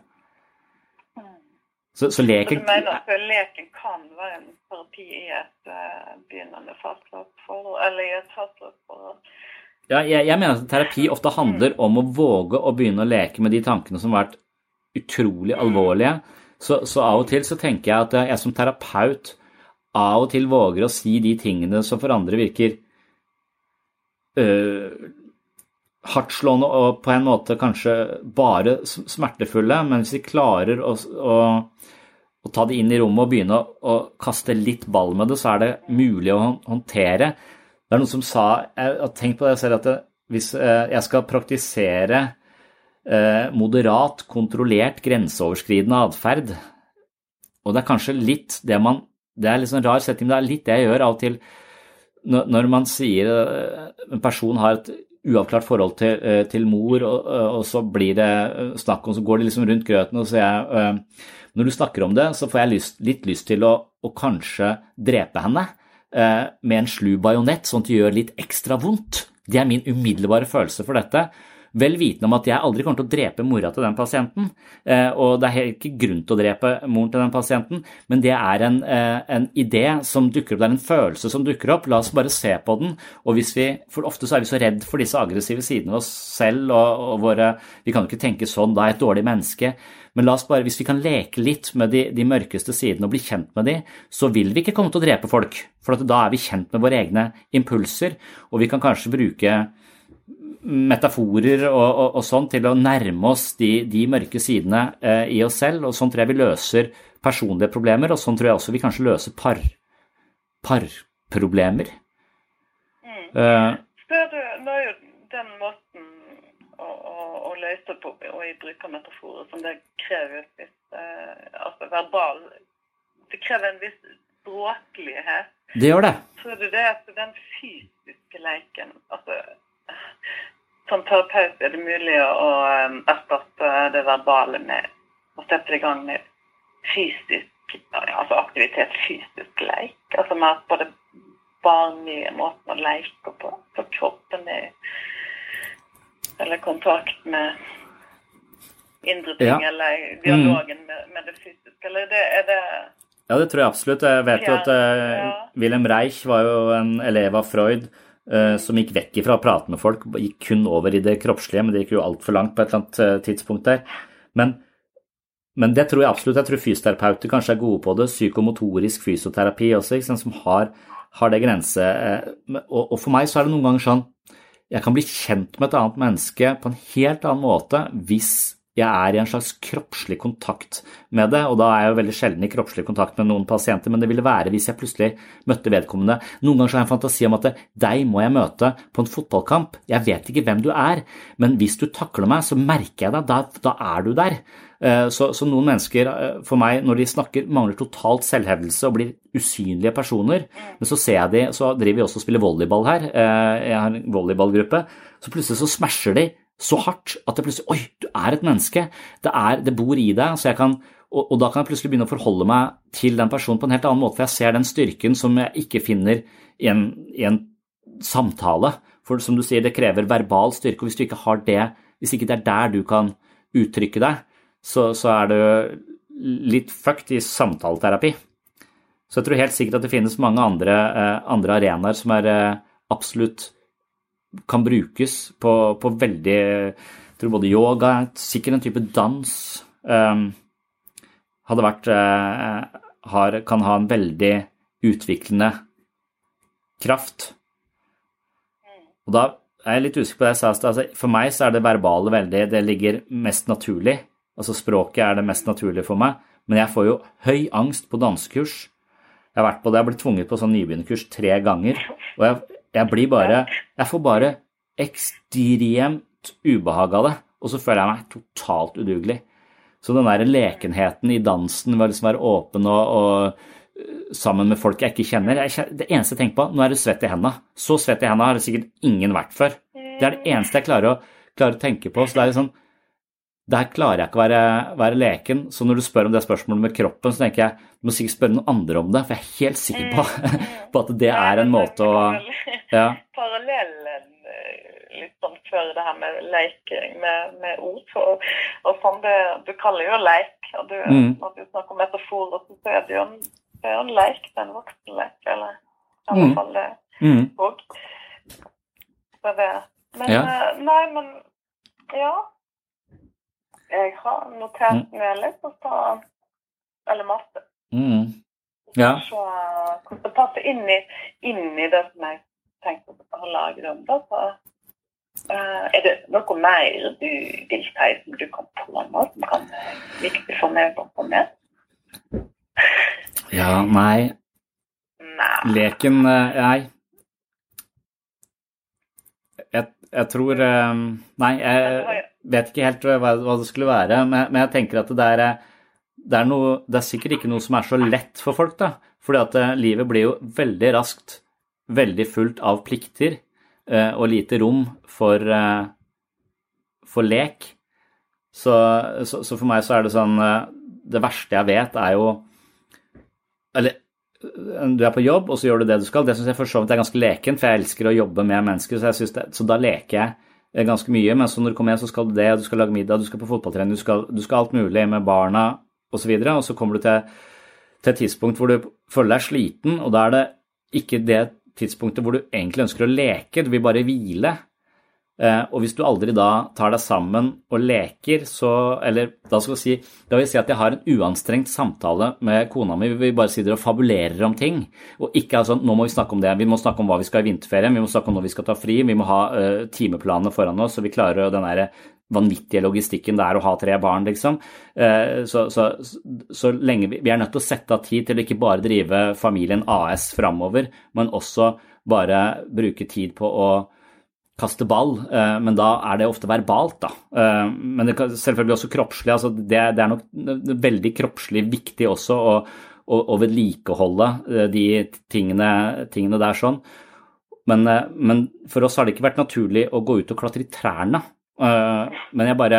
Speaker 6: Så, så leken
Speaker 8: Du mener at leken kan være en terapi i et uh, begynnende fastlåsforhold? eller i et fastlåst forhold?
Speaker 6: Ja, jeg, jeg, mener at terapi ofte handler om å våge å begynne å leke med de tankene som har vært utrolig alvorlige. Så, så, av og til så tenker jeg at jeg som terapeut av og til våger å si de tingene som for andre virker øh, hardtslående og på en måte kanskje bare smertefulle, men hvis vi klarer å, å å ta det inn i rommet og begynne å, å kaste litt ball med det, så er det mulig å håndtere. Det er noen som sa Jeg har tenkt på det selv at det, hvis eh, jeg skal praktisere moderat, kontrollert, grenseoverskridende atferd, og det er kanskje litt det man Det er litt sånn rar setting, men det er litt det jeg gjør av og til når, man sier eh, en person har et uavklart forhold til, eh, til mor, og, og så blir det eh, snakk om, så går det liksom rundt grøten, og så jeg eh, Når du snakker om det, så får jeg lyst, litt lyst til å, å kanskje drepe henne eh, med en slu bajonett, sånn at det gjør litt ekstra vondt. Det er min umiddelbare følelse for dette. Vel vitende om at jeg aldri kommer til å drepe mora til den pasienten. Eh, og det er ikke grunn til å drepe moren til den pasienten, men det er en, eh, en idé som dukker opp, det er en følelse som dukker opp. La oss bare se på den. Og hvis vi, For ofte så er vi så redd for disse aggressive sidene av oss selv og, og våre Vi kan jo ikke tenke sånn, da er jeg et dårlig menneske. Men la oss bare, hvis vi kan leke litt med de, de mørkeste sidene og bli kjent med de, så vil vi ikke komme til å drepe folk. For da er vi kjent med våre egne impulser, og vi kan kanskje bruke metaforer og, og, og sånn til å nærme oss de, de mørke sidene eh, i oss selv. og Sånn tror jeg vi løser personlige problemer, og sånn tror jeg også vi kanskje løser par, parproblemer. uh,
Speaker 8: Spør du, nå er jo den måten å, å, å løse på, og jeg bruker metaforer som det krever et visst eh, altså verbal Det krever en viss språklighet.
Speaker 6: det gjør det.
Speaker 8: Tror du det at den fysiske leken altså, Som terapeut er det mulig å, um, erstatte det verbale med å sette i gang med fysisk altså aktivitet, fysisk leik. Altså mer på det barnlige måten å leke på. For kroppen er Eller kontakt med indre ting,
Speaker 6: Ja.
Speaker 8: eller dialogen med, med det fysiske. Eller det, er det
Speaker 6: Ja, det tror jeg absolutt. Jeg vet jo at uh,
Speaker 8: Ja.
Speaker 6: Wilhelm Reich var jo en elev av Freud som gikk vekk ifra å prate med folk, gikk kun over i det kroppslige, men det gikk jo altfor langt på et eller annet eh, tidspunkt der. Men, men det tror jeg absolutt. Jeg tror fysioterapeuter kanskje er gode på det. Psykomotorisk fysioterapi også, som har, har det grense... eh, Og, og for meg så er det noen ganger sånn jeg kan bli kjent med et annet menneske på en helt annen måte hvis jeg er i en slags kroppslig kontakt med det, og da er jeg jo veldig sjelden i kroppslig kontakt med noen pasienter, men det ville være hvis jeg plutselig møtte vedkommende. Noen ganger så har jeg en fantasi om at deg må jeg møte på en fotballkamp, jeg vet ikke hvem du er, men hvis du takler meg, så merker jeg deg, da, da er du der. Eh, Så, så noen mennesker, eh, for meg, når de snakker, mangler totalt selvhevdelse og blir usynlige personer, men så ser jeg de, så driver vi også og spiller volleyball her, eh, jeg har en volleyballgruppe, så plutselig så smasher de så hardt at det plutselig Oi, du er et menneske. Det, er, det bor i deg. Så jeg kan, og, da kan jeg plutselig begynne å forholde meg til den personen på en helt annen måte. For jeg ser den styrken som jeg ikke finner i en, i en samtale. For som du sier, det krever verbal styrke. Og hvis du ikke har det, hvis ikke det er der du kan uttrykke deg, så, så er det litt fucked i samtaleterapi. Så jeg tror helt sikkert at det finnes mange andre, eh, andre arenaer som er eh, absolutt kan brukes på, på veldig Jeg tror både yoga, sikkert en type dans um, hadde vært uh, har, Kan ha en veldig utviklende kraft. Og da er jeg litt usikker på det jeg sa. Altså, for meg så er det verbale veldig Det ligger mest naturlig. Altså språket er det mest naturlige for meg. Men jeg får jo høy angst på dansekurs. Jeg har vært på det, jeg har blitt tvunget på sånn nybegynnerkurs tre ganger. Og jeg, jeg blir bare Jeg får bare ekstremt ubehag av det. Og så føler jeg meg totalt udugelig. Så den der lekenheten i dansen ved å liksom være åpen og, og øh, sammen med folk jeg ikke kjenner jeg, Det eneste jeg tenker på, nå er du svett i hendene. Så svett i hendene har det sikkert ingen vært før. Det er det eneste jeg klarer å, klarer å tenke på. Så det er liksom her klarer jeg ikke å være, være leken. Så når du spør om det spørsmålet med kroppen, så tenker jeg du må sikkert spørre noen andre om det, for jeg er helt sikker på, på at det er en måte å ja.
Speaker 8: parallellen eh, sånn før det her med leking med, med ord. Og, og sånn det, du kaller jo leik. og du,
Speaker 6: Mm.
Speaker 8: Når du snakker om metaforer, så er det jo en, det er en leik. Det er en voksenlek. Eller i alle fall det
Speaker 6: Mm.
Speaker 8: òg. Så det Men
Speaker 6: Ja.
Speaker 8: eh, Nei, men ja. Jeg har notert
Speaker 6: Mm.
Speaker 8: ned litt og så Eller masse.
Speaker 6: Mm. Ja.
Speaker 8: Så hvordan det passer inn i, inn i det som jeg tenkte å lage om. Da, så, uh, er det noe mer du vil si som du kan på nå, som kan være viktig for meg å få med?
Speaker 6: Ja, nei.
Speaker 8: Nei.
Speaker 6: Leken eh, Nei. Jeg, jeg tror eh, Nei, jeg vet ikke helt hva, hva det skulle være, men, men jeg tenker at det er, det er noe Det er sikkert ikke noe som er så lett for folk, da. Fordi at eh, livet blir jo veldig raskt veldig fullt av plikter eh, og lite rom for, eh, for lek. Så, så, så for meg så er det sånn Det verste jeg vet, er jo Eller du er på jobb, og så gjør du det du skal. Det syns jeg for så vidt er ganske lekent, for jeg elsker å jobbe med mennesker, så, det, så da leker jeg ganske mye. Men så når du kommer hjem, så skal du det, du skal lage middag, du skal på fotballtrening, du skal, du skal alt mulig med barna osv., og, så og så kommer du til, til et tidspunkt hvor du føler deg sliten, og da er det ikke det tidspunktet hvor du egentlig ønsker å leke, du vil bare hvile. Eh, og hvis du aldri da tar deg sammen og leker, så Eller da skal vi si Da vil jeg si at jeg har en uanstrengt samtale med kona mi. Vi bare sitter og fabulerer om ting. Og ikke sånn Nå må vi snakke om det. Vi må snakke om hva vi skal i vinterferien. Vi må snakke om når vi skal ta fri. Vi må ha uh, timeplanene foran oss, så vi klarer den derre vanvittige logistikken det er å ha tre barn, liksom. Uh, så, så, så, lenge vi, vi er nødt til å sette av tid til å ikke bare drive familien AS framover, men også bare bruke tid på å kaste ball, eh, men da er det ofte verbalt, da. Eh, men det kan selvfølgelig også kroppslig. altså Det, det er nok veldig kroppslig viktig også å, å, å vedlikeholde eh, de tingene, tingene, der sånn. Men, men, for oss har det ikke vært naturlig å gå ut og klatre i trærne. Men jeg bare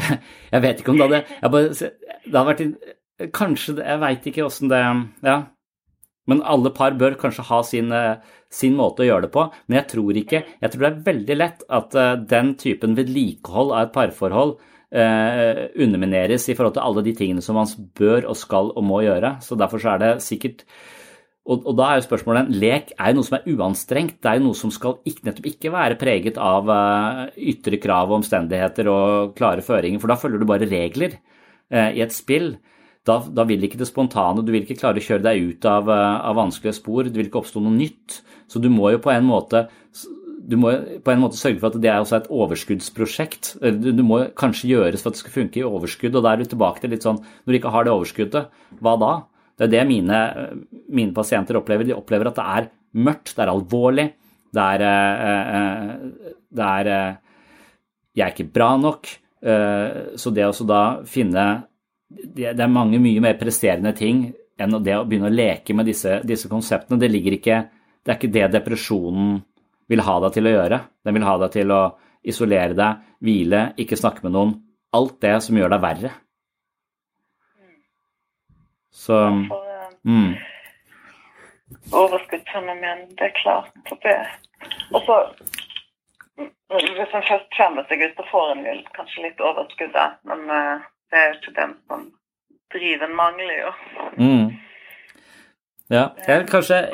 Speaker 6: Jeg vet ikke om det hadde bare, Det hadde vært Kanskje Jeg veit ikke åssen det Ja. Men alle par bør kanskje ha sin sin måte å gjøre det på, men jeg tror ikke Jeg tror det er veldig lett at uh, den typen vedlikehold av et parforhold eh, undermineres i forhold til alle de tingene som man bør og skal og må gjøre. Så derfor så er det sikkert og, og, da er jo spørsmålet Lek er jo noe som er uanstrengt. Det er jo noe som skal ikke, nettopp ikke være preget av uh, ytre krav og omstendigheter og klare føringer, for da følger du bare regler i et spill da, da, vil ikke det spontane, du vil ikke klare å kjøre deg ut av, av, vanskelige spor, det vil ikke oppstå noe nytt. Så du må jo på en måte du må på en måte sørge for at det er også et overskuddsprosjekt. Du må kanskje gjøres for at det skal funke i overskudd, og da er du tilbake til litt sånn når du ikke har det overskuddet, hva da? Det er det mine, mine pasienter opplever. De opplever at det er mørkt, det er alvorlig, det er, eh, eh, det er eh, Jeg er ikke bra nok. Så det å da finne Det er mange mye mer presterende ting enn det å begynne å leke med disse, disse konseptene. Det ligger ikke det er ikke det depresjonen vil ha deg til å gjøre. Den vil ha deg til å isolere deg, hvile, ikke snakke med noen. Alt det som gjør deg verre. Så mm.
Speaker 8: Overskuddsfenomen, det er klart. Det. Og så Hvis en først kommer seg ut, så får en kanskje litt overskudd, men uh, det er jo ikke den som driven mangler, jo.
Speaker 6: Mm. Ja, jeg, kanskje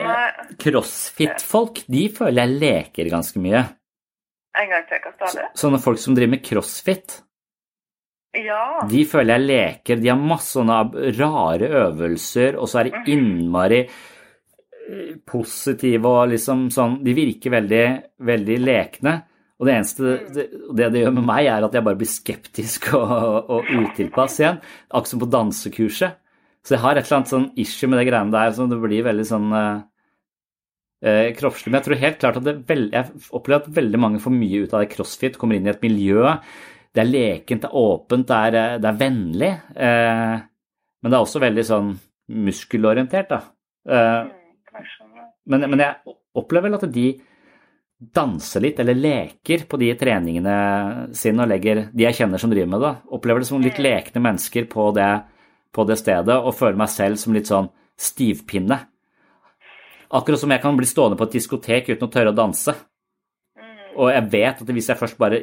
Speaker 6: crossfit-folk, de føler jeg leker ganske mye.
Speaker 8: En gang til, hva sa du?
Speaker 6: Sånne folk som driver med crossfit.
Speaker 8: Ja.
Speaker 6: De føler jeg leker. De har masse sånne rare øvelser, og så er de mhm. innmari eh, positive og liksom sånn De virker veldig, veldig lekne. Og det eneste det, det, det gjør med meg, er at jeg bare blir skeptisk og, og utilpass igjen. Akkurat som på dansekurset. Så jeg har et eller annet sånn issue med det greiene der som det blir veldig sånn eh, eh, kroppslig. Men jeg tror helt klart at det veld, jeg opplever at veldig mange får mye ut av det crossfit, kommer inn i et miljø. Det er lekent, det er åpent, det er, eh, det er vennlig. Eh, men det er også veldig sånn muskelorientert, da. Eh, men, men, jeg opplever vel at de danser litt, eller leker på de treningene sine og legger De jeg kjenner som driver med det, opplever det som litt mm. lekne mennesker på det på det stedet og føler meg selv som litt sånn stivpinne. Akkurat som jeg kan bli stående på et diskotek uten å tørre å danse. Og jeg vet at hvis jeg først bare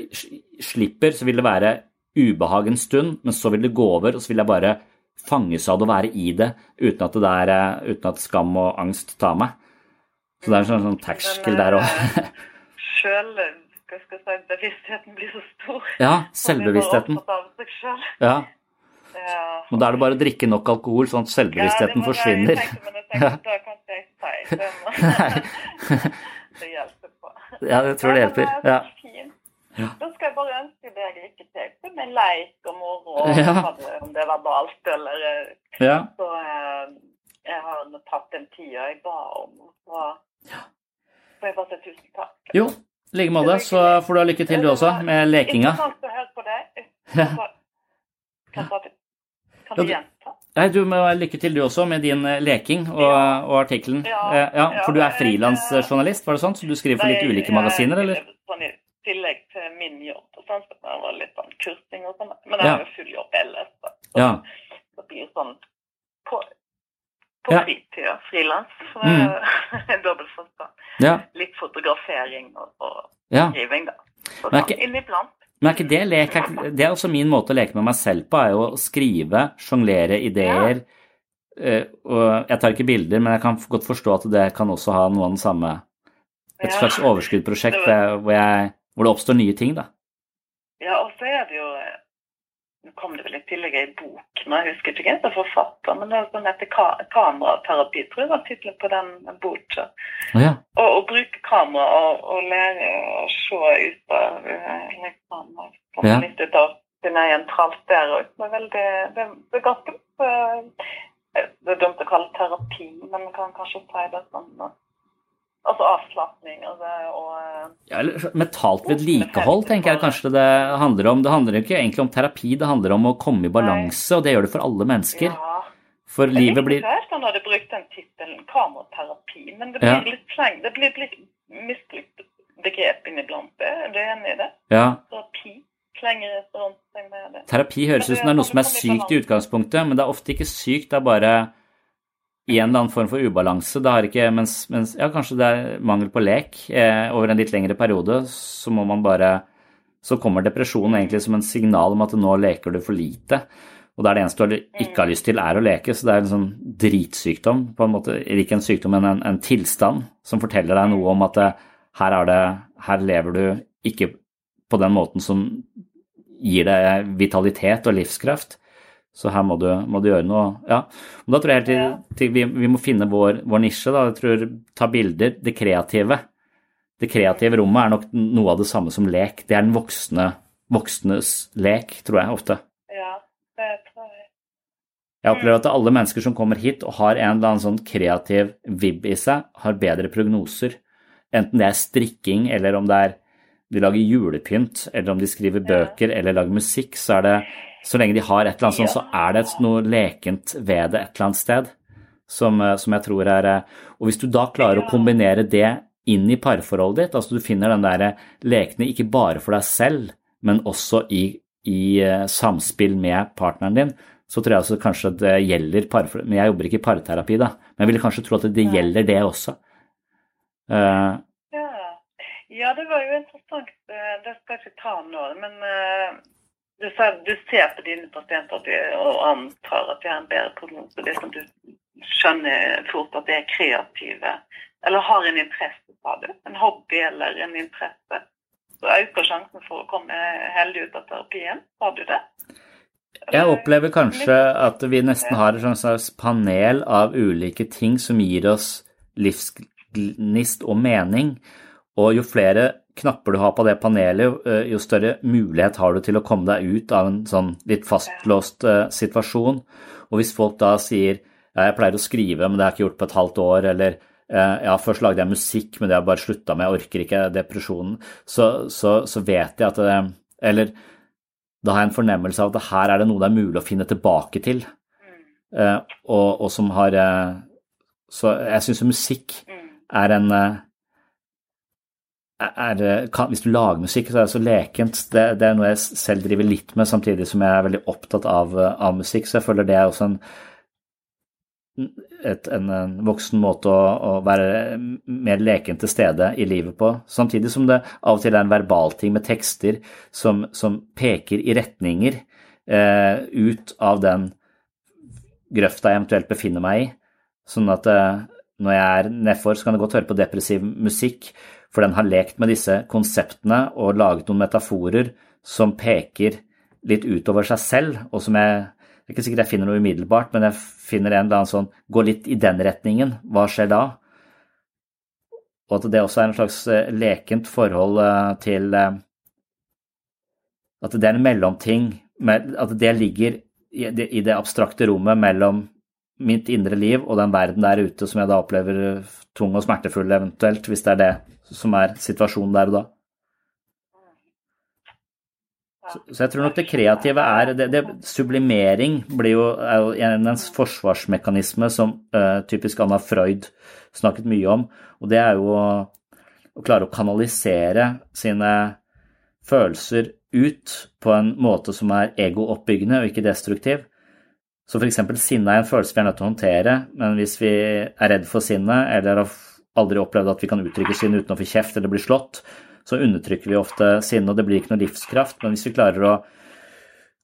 Speaker 6: slipper, så vil det være ubehag en stund, men så vil det gå over, og så vil jeg bare fanges av det å være i det uten at, det der, eh, uten at skam og angst tar meg. Så det er en sånn, sånn terskel der òg.
Speaker 8: Sjøl bevisstheten blir så stor.
Speaker 6: Ja, selvbevisstheten. Ja.
Speaker 8: Ja.
Speaker 6: Men da er det bare å drikke nok alkohol, sånn at selvbevisstheten ja, forsvinner.
Speaker 8: Jeg det kan ikke jeg si det. det hjelper på.
Speaker 6: Ja, jeg tror det hjelper. Ja.
Speaker 8: Ja. Da skal jeg bare ønske deg lykke til med leik og moro, ja. om det var verbalt eller
Speaker 6: ja.
Speaker 8: så, eh, jeg har nå tatt den tida jeg ba om. Så får jeg bare si tusen takk.
Speaker 6: Jo, i like måte. Så får du ha lykke til du også med lekinga.
Speaker 8: Kan, du gjenta?
Speaker 6: Nei, du må ha lykke til du også med din eh, leking og, og artikkelen.
Speaker 8: Ja,
Speaker 6: Eh, ja, for du er frilansjournalist, var det sånn? Så du skriver for litt ulike magasiner, eller?
Speaker 8: Sånn i tillegg til min jobb. Og sånn, så det var litt sånn kursing og sånn. Men jeg har jo full jobb ellers. Så,
Speaker 6: Ja.
Speaker 8: Det blir sånn på, på fritida, frilans. Så
Speaker 6: Mm.
Speaker 8: det er Dobbelt forstand.
Speaker 6: Ja.
Speaker 8: Litt fotografering og, og
Speaker 6: Ja.
Speaker 8: skriving, da. Så
Speaker 6: Men
Speaker 8: sånn, inniblant.
Speaker 6: Men er ikke det lek? Det er også min måte å leke med meg selv på, er jo å skrive, sjonglere ideer. Ja. Og jeg tar ikke bilder, men jeg kan godt forstå at det kan også ha noe av den samme Et
Speaker 8: Ja.
Speaker 6: slags overskuddsprosjekt
Speaker 8: Det
Speaker 6: hvor, hvor, det oppstår nye ting, da.
Speaker 8: Ja, og så er det jo eh, kom det vel i tillegg ei bok, men jeg husker ikke hvem som er forfatter. Men det er sånn etter ka kameraterapi, tror jeg var tittelen på den boka.
Speaker 6: Å ja.
Speaker 8: Bruke kamera og, og lære å se ut av liksom, komme
Speaker 6: Ja.
Speaker 8: litt ut av sin egen tralt der òg. Det, veldig- det, det er ganske eh, Det er dumt å kalle det terapi, men man kan kanskje si det sånn Altså avslapning altså, og eh,
Speaker 6: Ja, eller mentalt vedlikehold tenker jeg kanskje det handler om. Det handler ikke egentlig om terapi, det handler om å komme i balanse, og det gjør det for alle mennesker.
Speaker 8: Ja.
Speaker 6: For
Speaker 8: Jeg
Speaker 6: livet blir
Speaker 8: først han hadde brukt den tittelen kameraterapi, men det blir
Speaker 6: Ja.
Speaker 8: litt sleng. Det blir litt misbrukt begrep inniblant. det. Er du enig i det?
Speaker 6: Ja.
Speaker 8: Terapi det.
Speaker 6: Terapi høres ut som det er noe som er sykt i utgangspunktet, men det er ofte ikke sykt, det er bare i en eller annen form for ubalanse. Det har ikke, mens, mens ja, kanskje det er mangel på lek eh, over en litt lengre periode, så må man bare Så kommer depresjonen egentlig som en signal om at nå leker du for lite. Og det er det eneste du ikke har lyst til, er å leke. Så det er en sånn dritsykdom, på en måte. Ikke en sykdom, men en, en tilstand som forteller deg noe om at eh, her, er det, her lever du ikke på den måten som gir deg vitalitet og livskraft. Så her må du, må du gjøre noe. Ja. Men da tror jeg helt til, til vi, vi må finne vår, vår nisje. da. Jeg tror Ta bilder, det kreative. Det kreative rommet er nok noe av det samme som lek. Det er den voksne, voksnes lek, tror jeg ofte.
Speaker 8: Ja, det tror jeg.
Speaker 6: Jeg opplever at alle mennesker som kommer hit og har en eller annen sånn kreativ vib i seg, har bedre prognoser. Enten det er strikking, eller om det er de lager julepynt, eller om de skriver bøker eller lager musikk, så er det så lenge de har et eller annet sånt, så er det noe lekent ved det et eller annet sted. Som, eh, som jeg tror er eh, Og hvis du da klarer å kombinere det inn i parforholdet ditt, altså du finner den der lekene ikke bare for deg selv, men også i, i eh, samspill med partneren din, så tror jeg også kanskje at det gjelder parforhold Men jeg jobber ikke i parterapi, da, men jeg ville kanskje tro at det gjelder det også. Uh,
Speaker 8: Ja. ja, det var jo interessant. Eh, Det skal jeg ikke ta nå. Men eh, du, ser, du ser på dine pasienter de, og antar at de har en bedre prognose. Det som du skjønner fort at de er kreative. Eller har en interesse, sa du. En hobby eller en interesse. Så øker sjansen for å komme heldig ut av terapien. Sa du det?
Speaker 6: Jeg opplever kanskje at vi nesten har et slags panel av ulike ting som gir oss livsgnist og mening. Og jo flere knapper du har på det panelet, jo- jo større mulighet har du til å komme deg ut av en sånn litt fastlåst eh, situasjon. Og hvis folk da sier ja, jeg pleier å skrive, men det har jeg ikke gjort på et halvt år, eller eh, ja, først lagde jeg musikk, men det har jeg bare slutta med, jeg orker ikke depresjonen, så, så, så vet jeg at det Eller da har jeg en fornemmelse av at her er det noe det er mulig å finne tilbake til, eh, og, og som har eh, Så jeg syns musikk er en eh, er, er, kan, Hvis du lager musikk, så er det så lekent. Det, det er noe jeg selv driver litt med, samtidig som jeg er veldig opptatt av, eh, av musikk. Så jeg føler det er også en, et, en, en voksen måte å, å være mer leken til stede i livet på. Samtidig som det av og til er en verbalting med tekster som, som peker i retninger eh, ut av den grøfta jeg eventuelt befinner meg i. Sånn at eh, når jeg er nedfor, så kan det godt høre på depressiv musikk, for den har lekt med disse konseptene og laget noen metaforer som peker litt utover seg selv, og som jeg det er ikke sikkert jeg finner noe umiddelbart, men jeg finner en eller annen sånn Gå litt i den retningen. Hva skjer da? Og at det også er en slags eh, lekent forhold eh, til eh, At det er en mellomting At det ligger i det, abstrakte rommet mellom mitt indre liv og den verden der ute som jeg da opplever tung og smertefull eventuelt, hvis det er det som er situasjonen der og da. Så, så jeg tror nok det kreative er det, det, Sublimering blir jo, er jo en, en forsvarsmekanisme som uh, typisk Anna Freud snakket mye om, og det er jo å, å klare å kanalisere sine følelser ut på en måte som er egooppbyggende og ikke destruktiv. Så f.eks. sinne er en følelse vi er nødt til å håndtere, men hvis vi er redd for sinnet, eller har aldri opplevd at vi kan uttrykke sinne uten å få kjeft eller bli slått, så undertrykker vi ofte sinne, og det blir ikke noe livskraft. Men hvis vi klarer å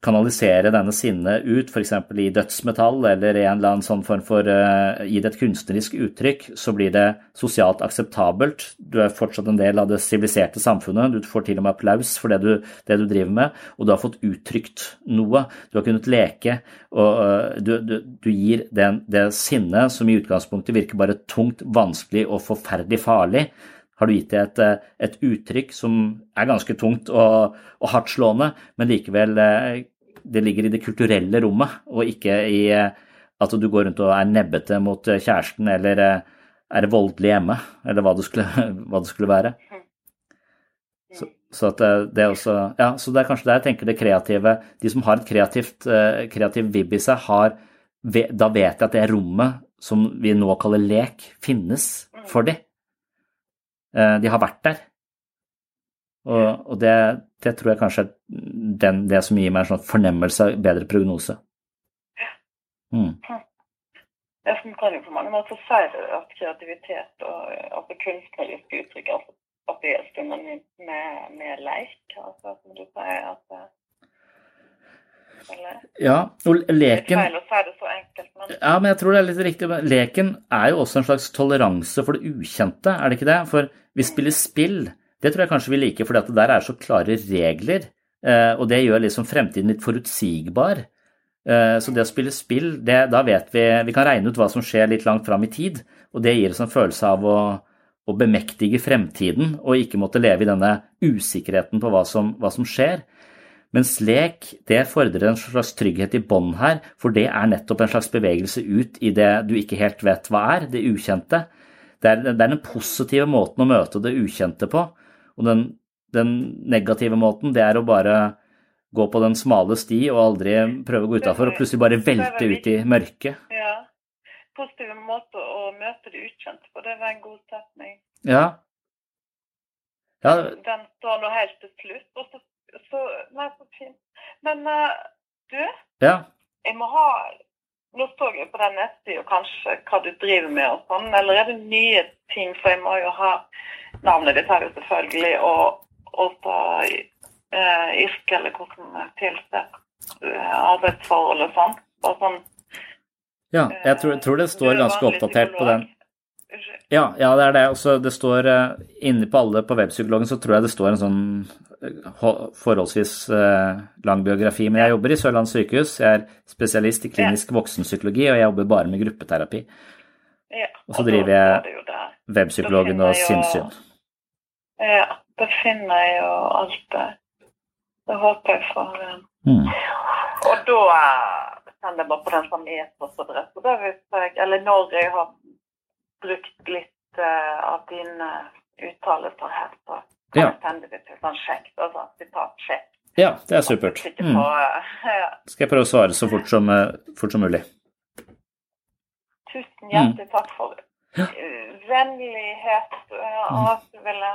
Speaker 6: kanalisere denne sinnet ut, f.eks. i dødsmetall eller i en eller annen sånn form for uh, Gi det et kunstnerisk uttrykk, så blir det sosialt akseptabelt. Du er fortsatt en del av det siviliserte samfunnet. Du får til og med applaus for det du, det du, driver med, og du har fått uttrykt noe. Du har kunnet leke, og uh, du, du, du, gir den, det sinnet som i utgangspunktet virker bare tungt, vanskelig og forferdelig farlig, har du gitt det et, eh, et uttrykk som er ganske tungt og, og hardtslående, men likevel eh, det ligger i det kulturelle rommet, og ikke i eh, at du går rundt og er nebbete mot kjæresten eller er voldelig hjemme, eller hva det skulle, hva det skulle være. Så, så, det også, ja, så det er kanskje der jeg tenker det kreative De som har et kreativt, kreativ vibb i seg, har, da vet jeg at det rommet som vi nå kaller lek, finnes for dem. Eh, de har vært der. Og, og det, det, tror jeg kanskje er den, det som gir meg en sånn fornemmelse av bedre prognose.
Speaker 8: Mm. Jeg kan jo på mange måter si at kreativitet og altså kunstnerisk uttrykk altså, at det er stundene med, med leik. Altså, som du sier at eller?
Speaker 6: Ja, og leken
Speaker 8: Det er feil å si det så enkelt, men
Speaker 6: Ja, men jeg tror det er litt riktig. Leken er jo også en slags toleranse for det ukjente, er det ikke det? For vi spiller spill. Det tror jeg kanskje vi liker, for der er så klare regler. Eh, og det gjør liksom fremtiden litt forutsigbar. Eh, så det å spille spill, det, da vet vi Vi kan regne ut hva som skjer litt langt fram i tid, og det gir oss en følelse av å, å bemektige fremtiden og ikke måtte leve i denne usikkerheten på hva som, hva som skjer. Mens lek det fordrer en slags trygghet i bånd her, for det er nettopp en slags bevegelse ut i det du ikke helt vet hva er, det ukjente. Det er, det er den positive måten å møte det ukjente på. Og den, den, negative måten, det er å bare gå på den smale sti og aldri prøve å gå utafor, og plutselig bare velte ut i mørket.
Speaker 8: Ja. Positive måter å møte det ukjente på, det var en god setning.
Speaker 6: Ja. ja.
Speaker 8: Den står nå helt til slutt. og så så Nei, så fint. Men uh, du,
Speaker 6: ja.
Speaker 8: jeg må ha Nå så jeg på den nettsida kanskje hva du driver med og sånn, eller er det nye ting? For jeg må jo ha navnet ditt her selvfølgelig, og, og så uh, yrke eller hvordan tilsett uh, arbeidsforhold og sånn. Bare sånn
Speaker 6: ja, jeg tror, tror det står ganske oppdatert på den. Ja, ja, det er det. Også det står uh, Inne på alle på webpsykologen så tror jeg det står en sånn forholdsvis uh, lang biografi. Men jeg jobber i Sørlandet sykehus. Jeg er spesialist i klinisk voksenpsykologi, og jeg jobber bare med gruppeterapi.
Speaker 8: Ja,
Speaker 6: og så driver jeg webpsykologen og sinnssyn.
Speaker 8: Ja, det finner jeg jo alt det. Det håper jeg for.
Speaker 6: Mm.
Speaker 8: Og da sender jeg bare på den samme e-postadressen. Eller når jeg har brukt litt uh, av dine uttalelser her, på ja. sånn sjekt, Altså sitatsjekk.
Speaker 6: Ja, det er supert.
Speaker 8: Mm.
Speaker 6: Skal jeg prøve å svare så fort som, uh, fort som mulig.
Speaker 8: Tusen hjertelig mm. takk for vennlighet og at du ville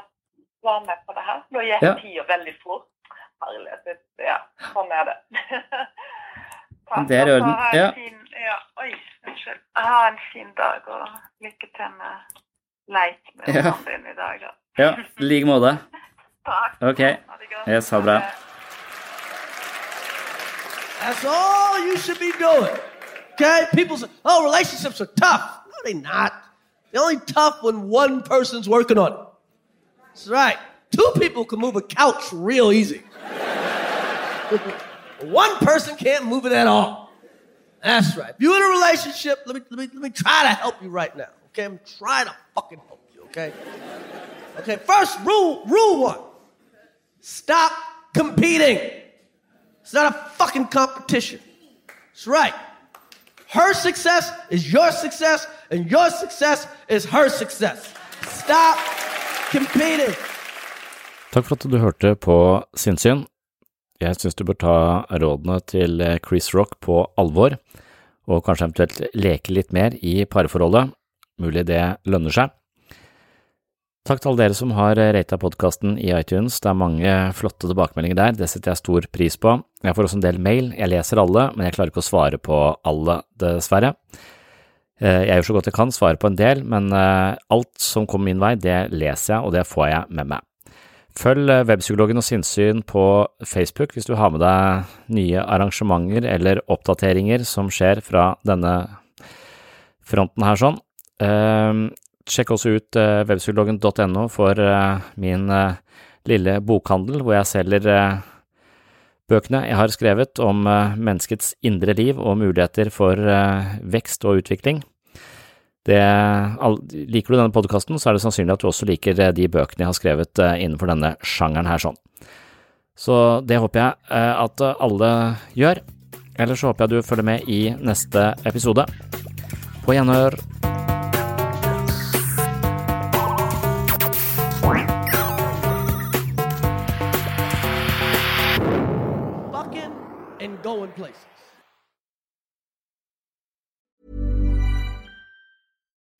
Speaker 8: være med på det her. Nå gikk ja. tida veldig fort. Herlighet. Ja, sånn er det.
Speaker 6: takk. Det er i orden. Ja.
Speaker 8: Fin, ja. Oi, unnskyld. Ha en fin dag, og lykke til med leik med ja. din i dag. Da.
Speaker 6: Ja, i like måte.
Speaker 8: Takk.
Speaker 6: Ok. Yes, ha det bra.
Speaker 7: That's all you should be doing. Okay? People say, oh, relationships are tough. No, they're not. They're only tough when one person's working on it. That's right. Two people can move a couch real easy. one person can't move it at all. That's right. If you're in a relationship, let me, let me, let me try to help you right now. Okay? I'm trying to fucking help you, okay? Okay, first rule, rule one. Stop competing. It's not a fucking competition. That's right. Her success is your success, and your success is her success. Stop competing.
Speaker 6: Takk for at du hørte på Sinnsyn. Jeg syns du bør ta rådene til Chris Rock på alvor, og kanskje eventuelt leke litt mer i parforholdet. Mulig det lønner seg. Takk til alle dere som har rata podkasten i iTunes, det er mange flotte tilbakemeldinger der, det setter jeg stor pris på. Jeg får også en del mail, jeg leser alle, men jeg klarer ikke å svare på alle, dessverre. Jeg gjør så godt jeg kan, svarer på en del, men alt som kommer min vei, det leser jeg, og det får jeg med meg. Følg Webpsykologen og sinnssyn på Facebook hvis du har med deg nye arrangementer eller oppdateringer som skjer fra denne fronten her sånn. Sjekk også ut webpsykologen.no for min lille bokhandel, hvor jeg selger bøkene jeg har skrevet om menneskets indre liv og muligheter for vekst og utvikling. Det, liker du denne podkasten, så er det sannsynlig at du også liker de bøkene jeg har skrevet innenfor denne sjangeren her sånn. Så det håper jeg at alle gjør. Ellers så håper jeg du følger med i neste episode. På gjenhør.
Speaker 7: Fucking and going places.